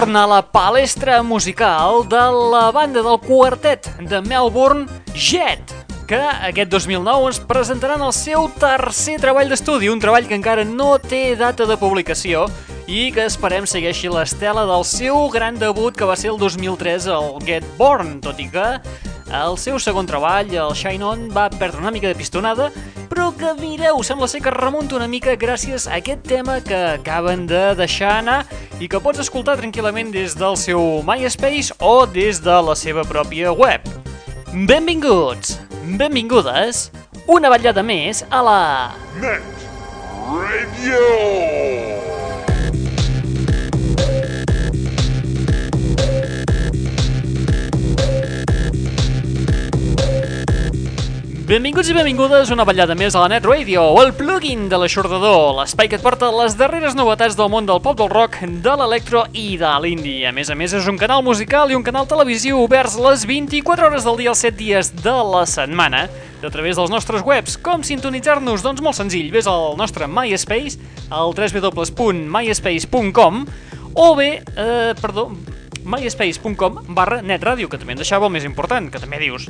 Retorn a la palestra musical de la banda del quartet de Melbourne, Jet, que aquest 2009 ens presentaran el seu tercer treball d'estudi, un treball que encara no té data de publicació i que esperem segueixi l'estela del seu gran debut que va ser el 2003, el Get Born, tot i que el seu segon treball, el Shine On, va perdre una mica de pistonada, però que mireu, sembla ser que remunta una mica gràcies a aquest tema que acaben de deixar anar i que pots escoltar tranquil·lament des del seu MySpace o des de la seva pròpia web. Benvinguts, benvingudes, una ballada més a la... Net Radio! Benvinguts i benvingudes una ballada més a la Net Radio, el plugin de l'aixordador, l'espai que et porta les darreres novetats del món del pop del rock, de l'electro i de l'indie. A més a més, és un canal musical i un canal televisiu oberts les 24 hores del dia, els 7 dies de la setmana, a través dels nostres webs. Com sintonitzar-nos? Doncs molt senzill, vés al nostre MySpace, al www.myspace.com o bé, eh, perdó, myspace.com barra netradio, que també em deixava el més important, que també dius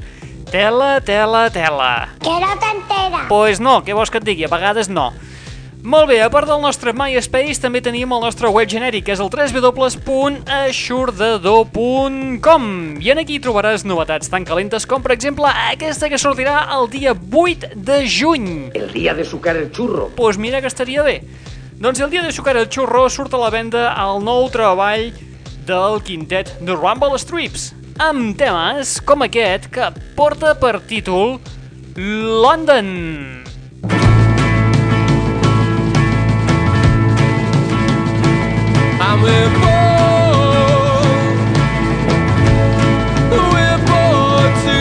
Tela, tela, tela. Que no t'entera. Pues no, què vols que et digui? A vegades no. Molt bé, a part del nostre MySpace també tenim el nostre web genèric, que és el www.aixordador.com i en aquí trobaràs novetats tan calentes com, per exemple, aquesta que sortirà el dia 8 de juny. El día de sucar el churro. Doncs pues mira que estaria bé. Doncs el dia de sucar el xurro surt a la venda el nou treball del quintet The Rumble Strips, amb temes com aquest que porta per títol London.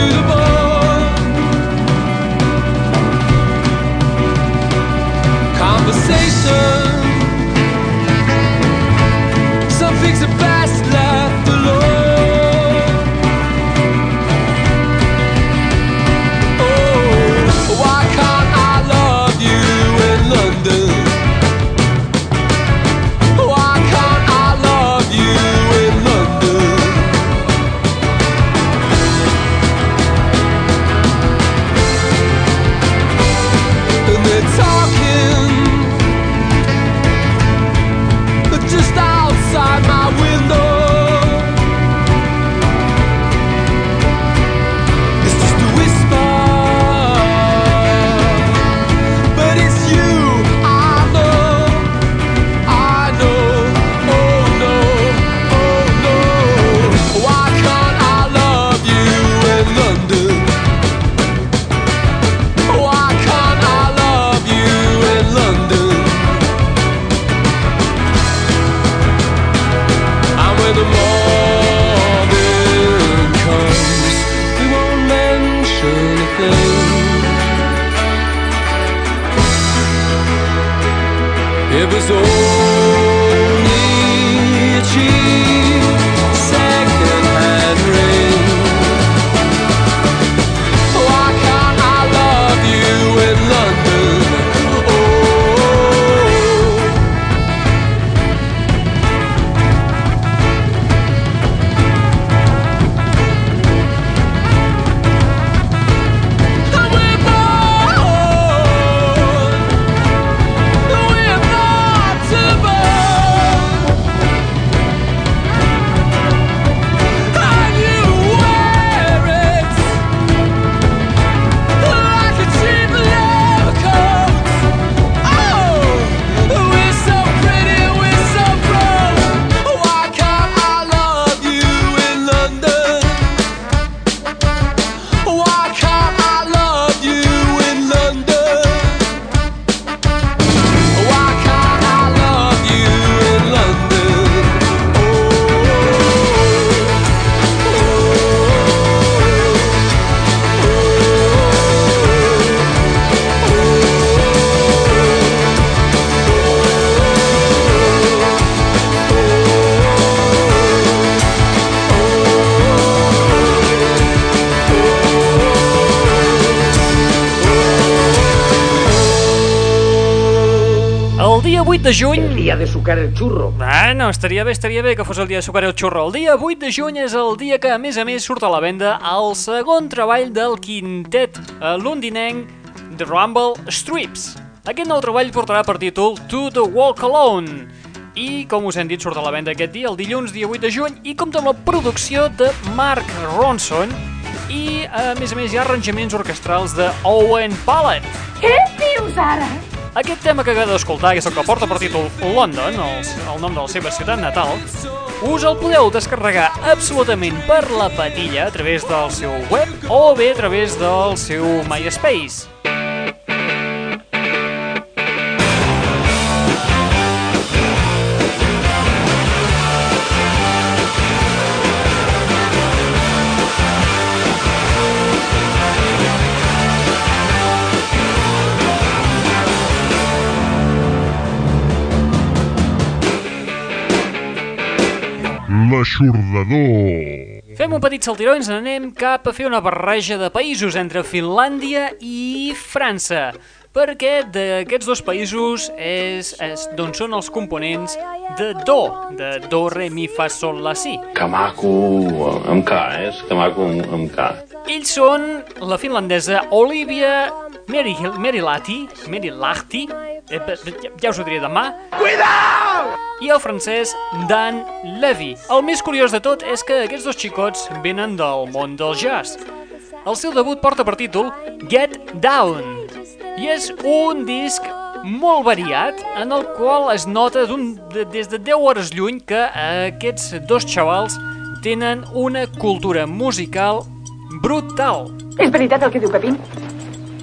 The bone. Conversation, some things de juny... El día de sucar el churro. Ah, no, estaria bé, estaria bé que fos el dia de sucar el xurro. El dia 8 de juny és el dia que, a més a més, surt a la venda el segon treball del quintet eh, londinenc The Rumble Strips. Aquest nou treball portarà per títol To the Walk Alone i, com us hem dit, surt a la venda aquest dia, el dilluns, dia 8 de juny, i compta amb la producció de Mark Ronson i, a més a més, hi ha arranjaments orquestrals de Owen Pallet. Què dius ara? Aquest tema que acabeu d'escoltar, és el que porta per títol London, el, el nom de la seva ciutat natal, us el podeu descarregar absolutament per la patilla a través del seu web o bé a través del seu MySpace. L'aixordador. Fem un petit saltiró i ens n'anem cap a fer una barreja de països entre Finlàndia i França perquè d'aquests dos països és, és d'on són els components de Do, de Do, Re, Mi, Fa, Sol, La, Si. Que maco, amb K, eh? És que maco amb, amb K. Ells són la finlandesa Olivia Mary, Mary Lati, Mary Lachti, eh, ja, ja us ho diré demà. Cuidao! I el francès Dan Levy. El més curiós de tot és que aquests dos xicots venen del món del jazz. El seu debut porta per títol Get Down i és un disc molt variat en el qual es nota de, des de 10 hores lluny que aquests dos xavals tenen una cultura musical brutal. És veritat el que diu Pepín?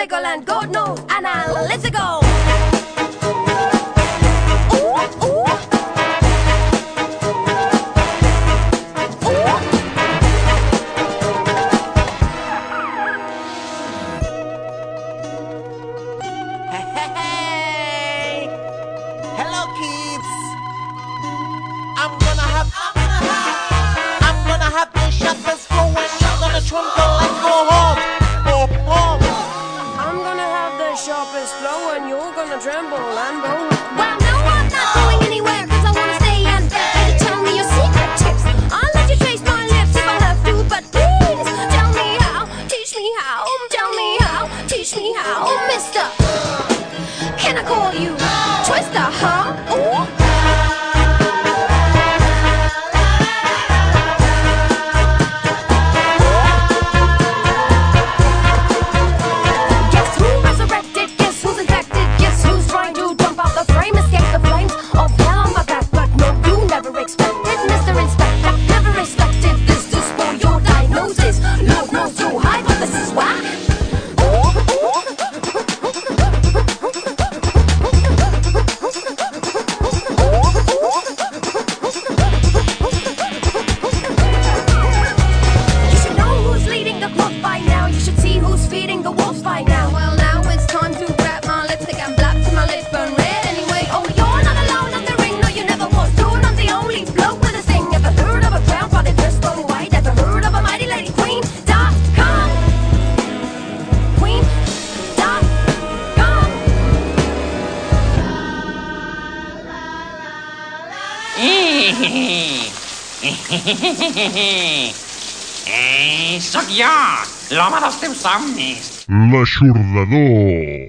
biblical and God knows analytical. Eh, sóc jo, l'home dels teus somnis. L'aixordador.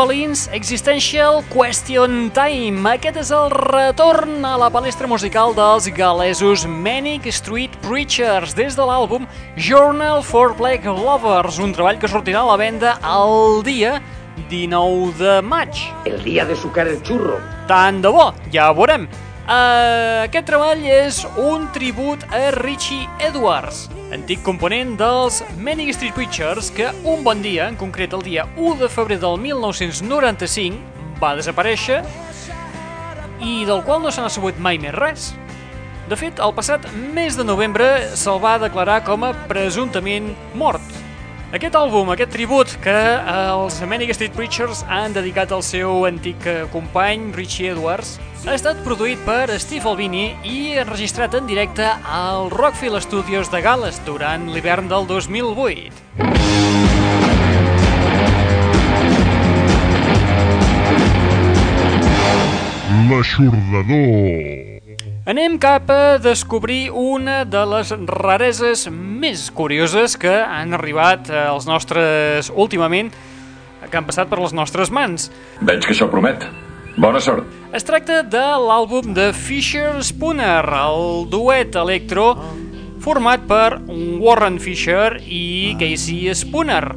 Collins, Existential Question Time. Aquest és el retorn a la palestra musical dels galesos Manic Street Preachers des de l'àlbum Journal for Black Lovers, un treball que sortirà a la venda el dia 19 de maig. El día de sucar el churro. Tant de bo, ja ho veurem. Uh, aquest treball és un tribut a Richie Edwards, antic component dels Manic Street Preachers que un bon dia, en concret el dia 1 de febrer del 1995, va desaparèixer i del qual no se n'ha sabut mai més res. De fet, el passat mes de novembre se'l va declarar com a presumptament mort. Aquest àlbum, aquest tribut que eh, els Manic Street Preachers han dedicat al seu antic eh, company Richie Edwards ha estat produït per Steve Albini i enregistrat en directe al Rockfield Studios de Gales durant l'hivern del 2008. L'aixordador. Anem cap a descobrir una de les rareses més curioses que han arribat eh, als nostres últimament, que han passat per les nostres mans. Veig que això promet. Bona sort. Es tracta de l'àlbum de Fisher Spooner, el duet electro format per Warren Fisher i Casey Spooner.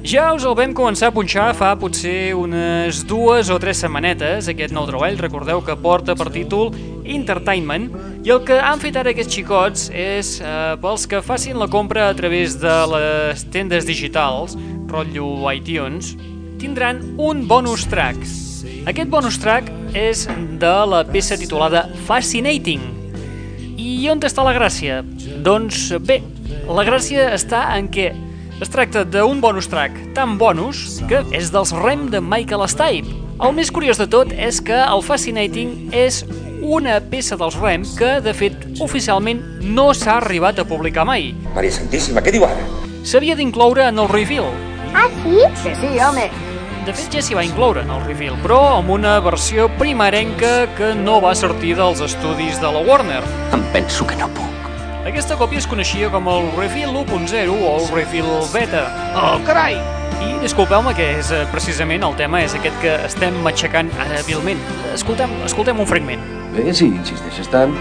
Ja us el vam començar a punxar fa potser unes dues o tres setmanetes, aquest nou treball, recordeu que porta per títol Entertainment, i el que han fet ara aquests xicots és, eh, pels que facin la compra a través de les tendes digitals, rotllo iTunes, tindran un bonus track. Aquest bonus track és de la peça titulada Fascinating. I on està la gràcia? Doncs bé, la gràcia està en què es tracta d'un bonus track tan bonus que és dels Rem de Michael Stipe. El més curiós de tot és que el Fascinating és una peça dels Rem que, de fet, oficialment no s'ha arribat a publicar mai. Maria Santíssima, què diu ara? S'havia d'incloure en el reveal. Ah, sí? Que sí, home. De fet, ja s'hi va incloure en el reveal, però amb una versió primerenca que no va sortir dels estudis de la Warner. Em penso que no puc. Aquesta còpia es coneixia com el Reveal 1.0 o el Reveal Beta. Oh, carai! I disculpeu-me que és eh, precisament el tema és aquest que estem matxacant hàbilment. Escoltem, escoltem un fragment. Bé, si insisteixes tant...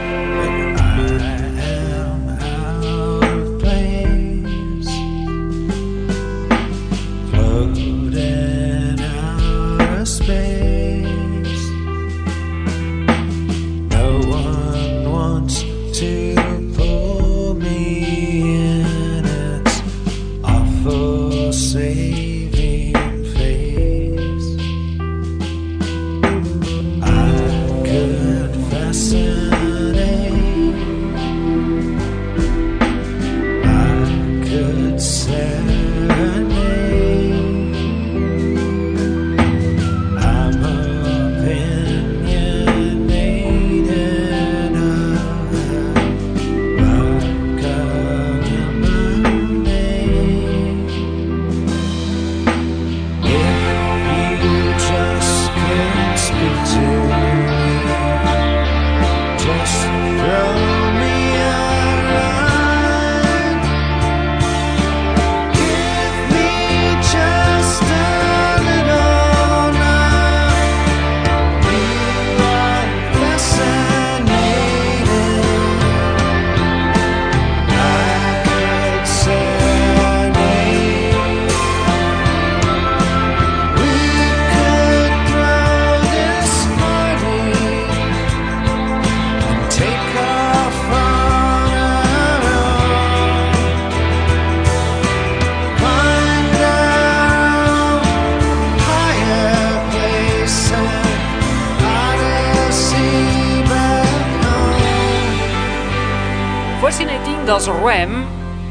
Rem,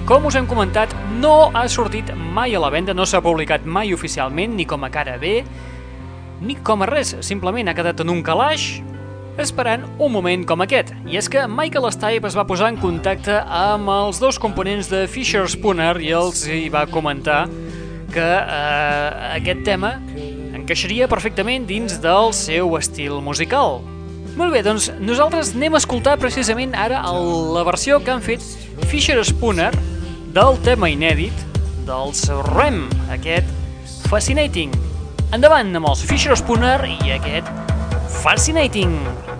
com us hem comentat, no ha sortit mai a la venda, no s'ha publicat mai oficialment, ni com a cara B, ni com a res, simplement ha quedat en un calaix esperant un moment com aquest. I és que Michael Stipe es va posar en contacte amb els dos components de Fisher Spooner i els hi va comentar que eh, aquest tema encaixaria perfectament dins del seu estil musical. Molt bé, doncs nosaltres anem a escoltar precisament ara el, la versió que han fet Fisher Spooner del tema inèdit dels REM, aquest Fascinating. Endavant amb els Fisher Spooner i aquest Fascinating. Fascinating.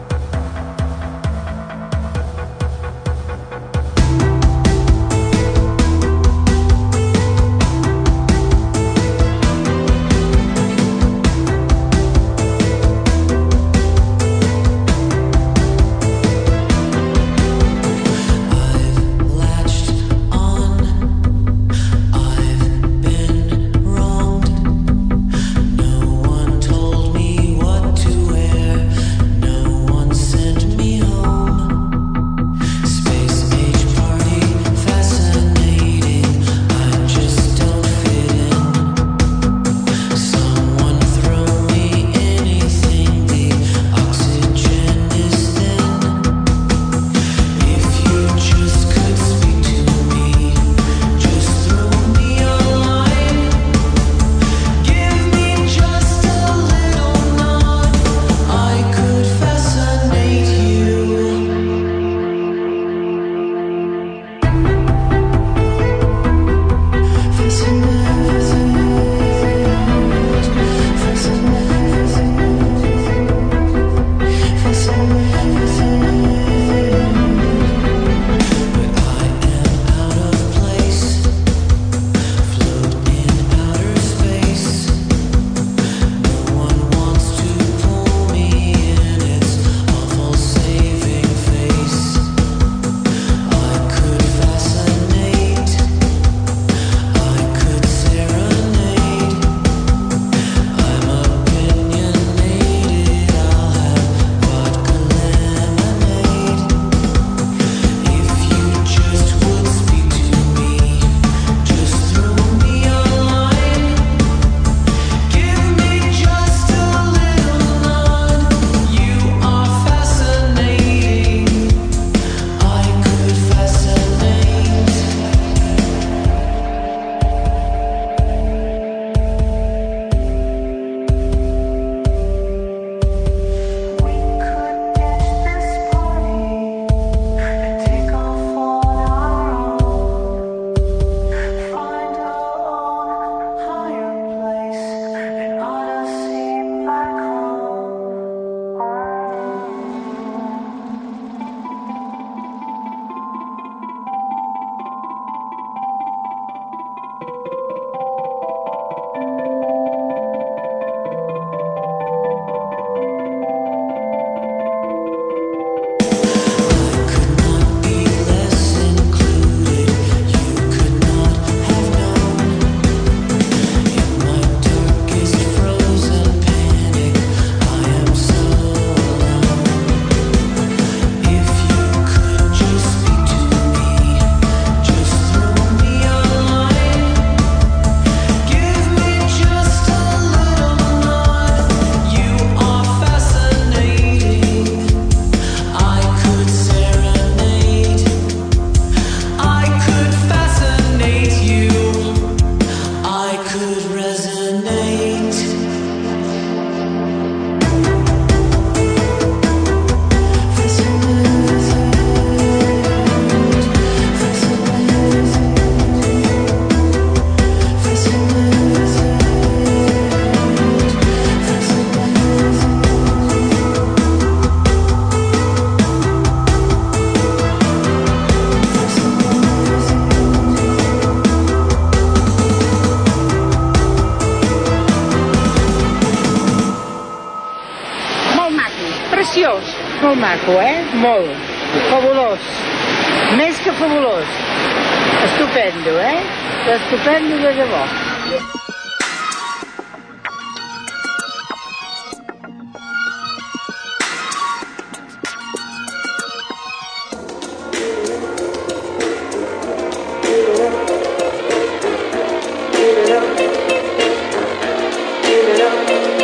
molt, fabulós, més que fabulós, estupendo, eh? Estupendo de debò. thank you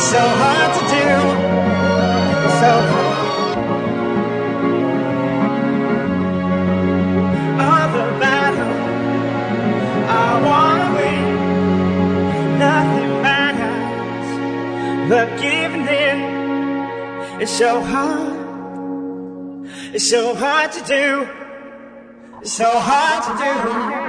So hard to do. So. All the battle. I wanna win. Nothing matters. But giving in. It's so hard. It's so hard to do. It's so hard to do.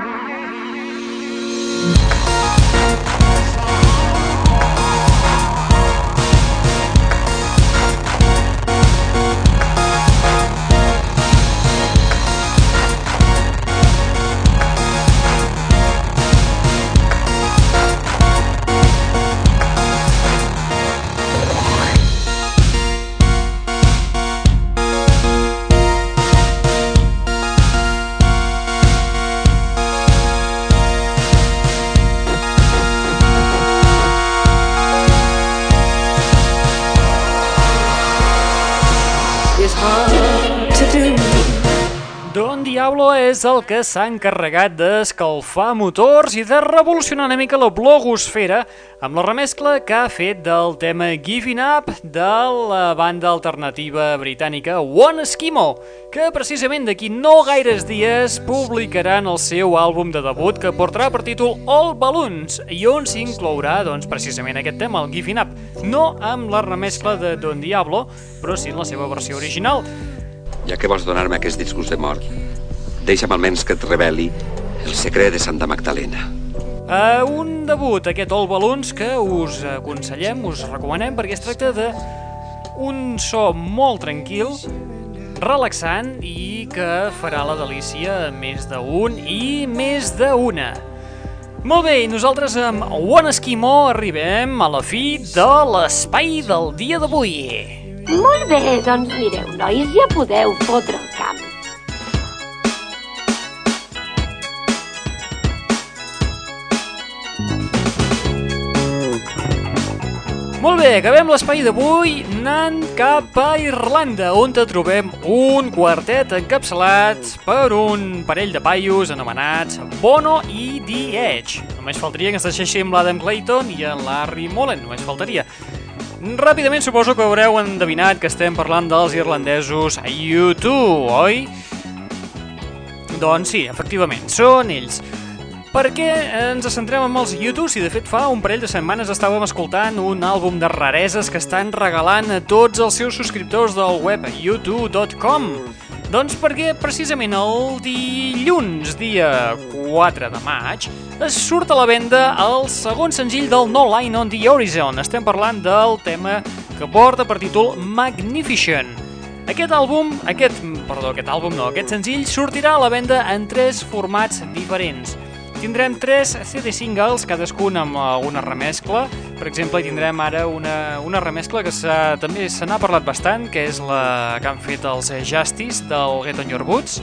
Diablo és el que s'ha encarregat d'escalfar motors i de revolucionar una mica la blogosfera amb la remescla que ha fet del tema Giving Up de la banda alternativa britànica One Eskimo, que precisament d'aquí no gaires dies publicaran el seu àlbum de debut que portarà per títol All Balloons i on s'inclourà doncs, precisament aquest tema, el Giving Up, no amb la remescla de Don Diablo, però sí en la seva versió original. Ja que vols donar-me aquest discurs de mort, deixa'm almenys que et reveli el secret de Santa Magdalena. Uh, un debut, aquest All Balloons, que us aconsellem, us recomanem, perquè es tracta de un so molt tranquil, relaxant i que farà la delícia a més d'un i més d'una. Molt bé, i nosaltres amb One Esquimó arribem a la fi de l'espai del dia d'avui. Molt bé, doncs mireu, nois, ja podeu fotre el camp. Molt bé, acabem l'espai d'avui anant cap a Irlanda, on te trobem un quartet encapçalat per un parell de paios anomenats Bono i The Edge. Només faltaria que ens deixéssim l'Adam Clayton i en Larry Mullen, només faltaria. Ràpidament suposo que haureu endevinat que estem parlant dels irlandesos U2, oi? Doncs sí, efectivament, són ells. Per què ens centrem en els YouTube si de fet fa un parell de setmanes estàvem escoltant un àlbum de rareses que estan regalant a tots els seus subscriptors del web youtube.com? Doncs perquè precisament el dilluns, dia 4 de maig, es surt a la venda el segon senzill del No Line on the Horizon. Estem parlant del tema que porta per títol Magnificent. Aquest àlbum, aquest, perdó, aquest àlbum no, aquest senzill sortirà a la venda en tres formats diferents. Tindrem tres CD singles, cadascun amb una remescla. Per exemple, tindrem ara una, una remescla que també se n'ha parlat bastant, que és la que han fet els Justice del Get On Your Boots,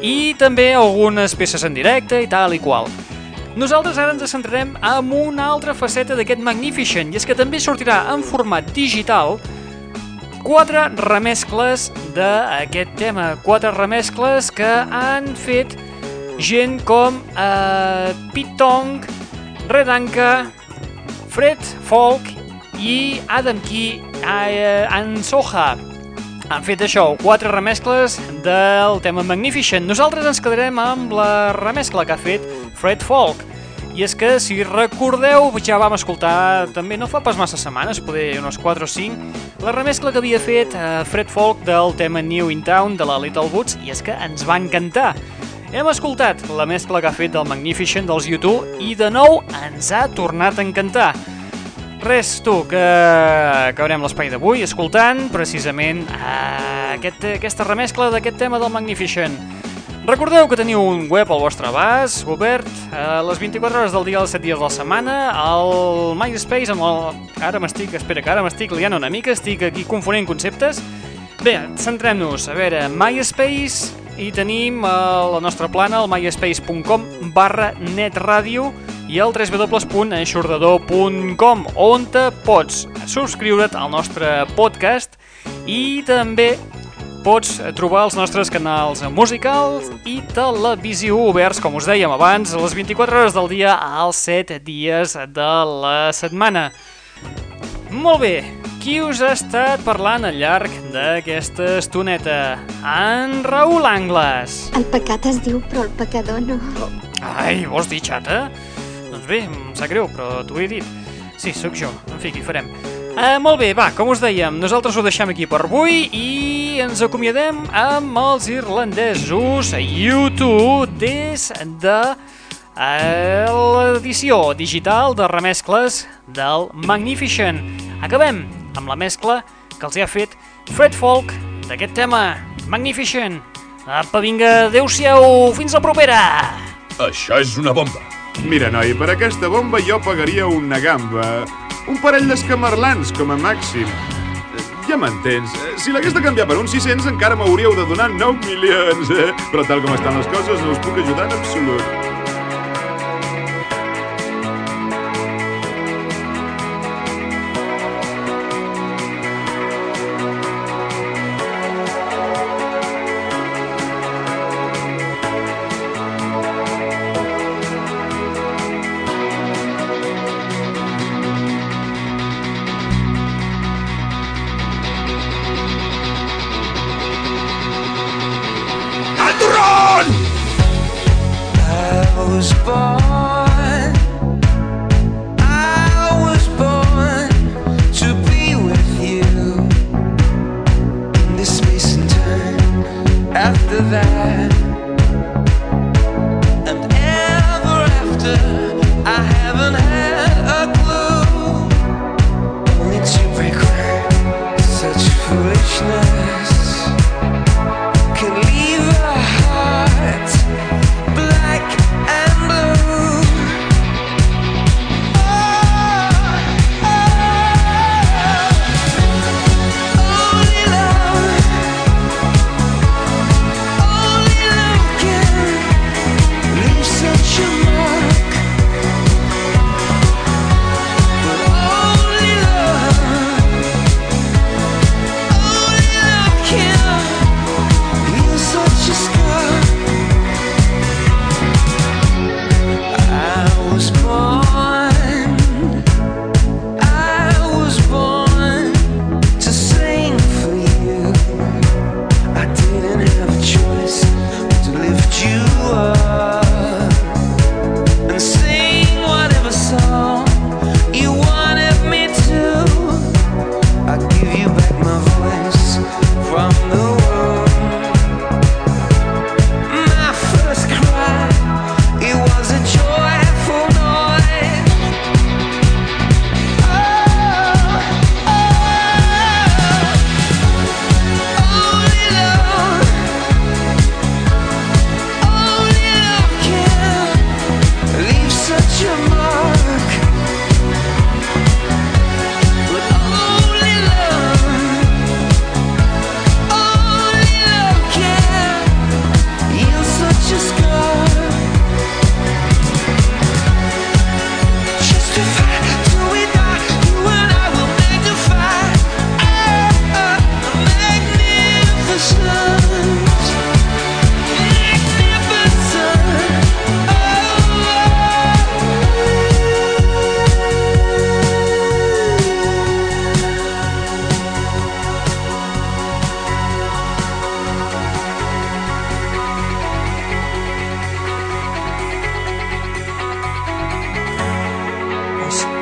i també algunes peces en directe i tal i qual. Nosaltres ara ens centrarem en una altra faceta d'aquest Magnificent, i és que també sortirà en format digital quatre remescles d'aquest tema, quatre remescles que han fet gent com eh, Pete Tong, Red Anka, Fred Folk i Adam Key eh, Ansoha. Han fet això, quatre remescles del tema Magnificent. Nosaltres ens quedarem amb la remescla que ha fet Fred Folk. I és que, si recordeu, ja vam escoltar també no fa pas massa setmanes, poder unes 4 o 5, la remescla que havia fet eh, Fred Folk del tema New in Town de la Little Boots, i és que ens va encantar. Hem escoltat la mescla que ha fet del Magnificent dels YouTube i de nou ens ha tornat a encantar. Res, tu, que acabarem l'espai d'avui escoltant precisament eh, aquest, aquesta remescla d'aquest tema del Magnificent. Recordeu que teniu un web al vostre abast, obert a les 24 hores del dia, els 7 dies de la setmana, al MySpace, amb el... ara m'estic, espera, que ara m'estic liant una mica, estic aquí confonent conceptes. Bé, centrem-nos, a veure, MySpace, i tenim eh, la nostra plana, al myspace.com barra netradio i el www.eixordador.com on te pots subscriure't al nostre podcast i també pots trobar els nostres canals musicals i televisió oberts, com us dèiem abans, a les 24 hores del dia als 7 dies de la setmana. Molt bé, qui us ha estat parlant al llarg d'aquesta estoneta? En Raül Angles. El pecat es diu, però el pecador no. Ai, vols dir xata? Doncs bé, em sap greu, però t'ho he dit. Sí, sóc jo. En fi, què farem? Uh, molt bé, va, com us dèiem, nosaltres ho deixem aquí per avui i ens acomiadem amb els irlandesos YouTube des de eh, l'edició digital de remescles del Magnificent. Acabem amb la mescla que els ha fet Fred Folk d'aquest tema, Magnificent. Apa, vinga, adeu-siau, fins la propera! Això és una bomba. Mira, noi, per aquesta bomba jo pagaria una gamba. Un parell d'escamarlans, com a màxim. Ja m'entens. Si l'hagués de canviar per uns 600 encara m'hauríeu de donar 9 milions, eh? Però tal com estan les coses no us puc ajudar en absolut. Was born.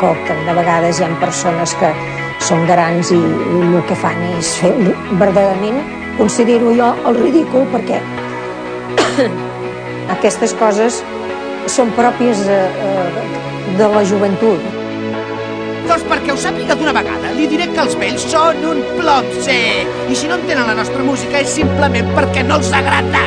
Que, que de vegades hi ha persones que són grans i, el que fan és fer verdaderament considero jo el ridícul perquè aquestes coses són pròpies eh, eh, de la joventut. Doncs perquè ho sàpiga d'una vegada, li diré que els vells són un plom sec. I si no entenen la nostra música és simplement perquè no els agrada.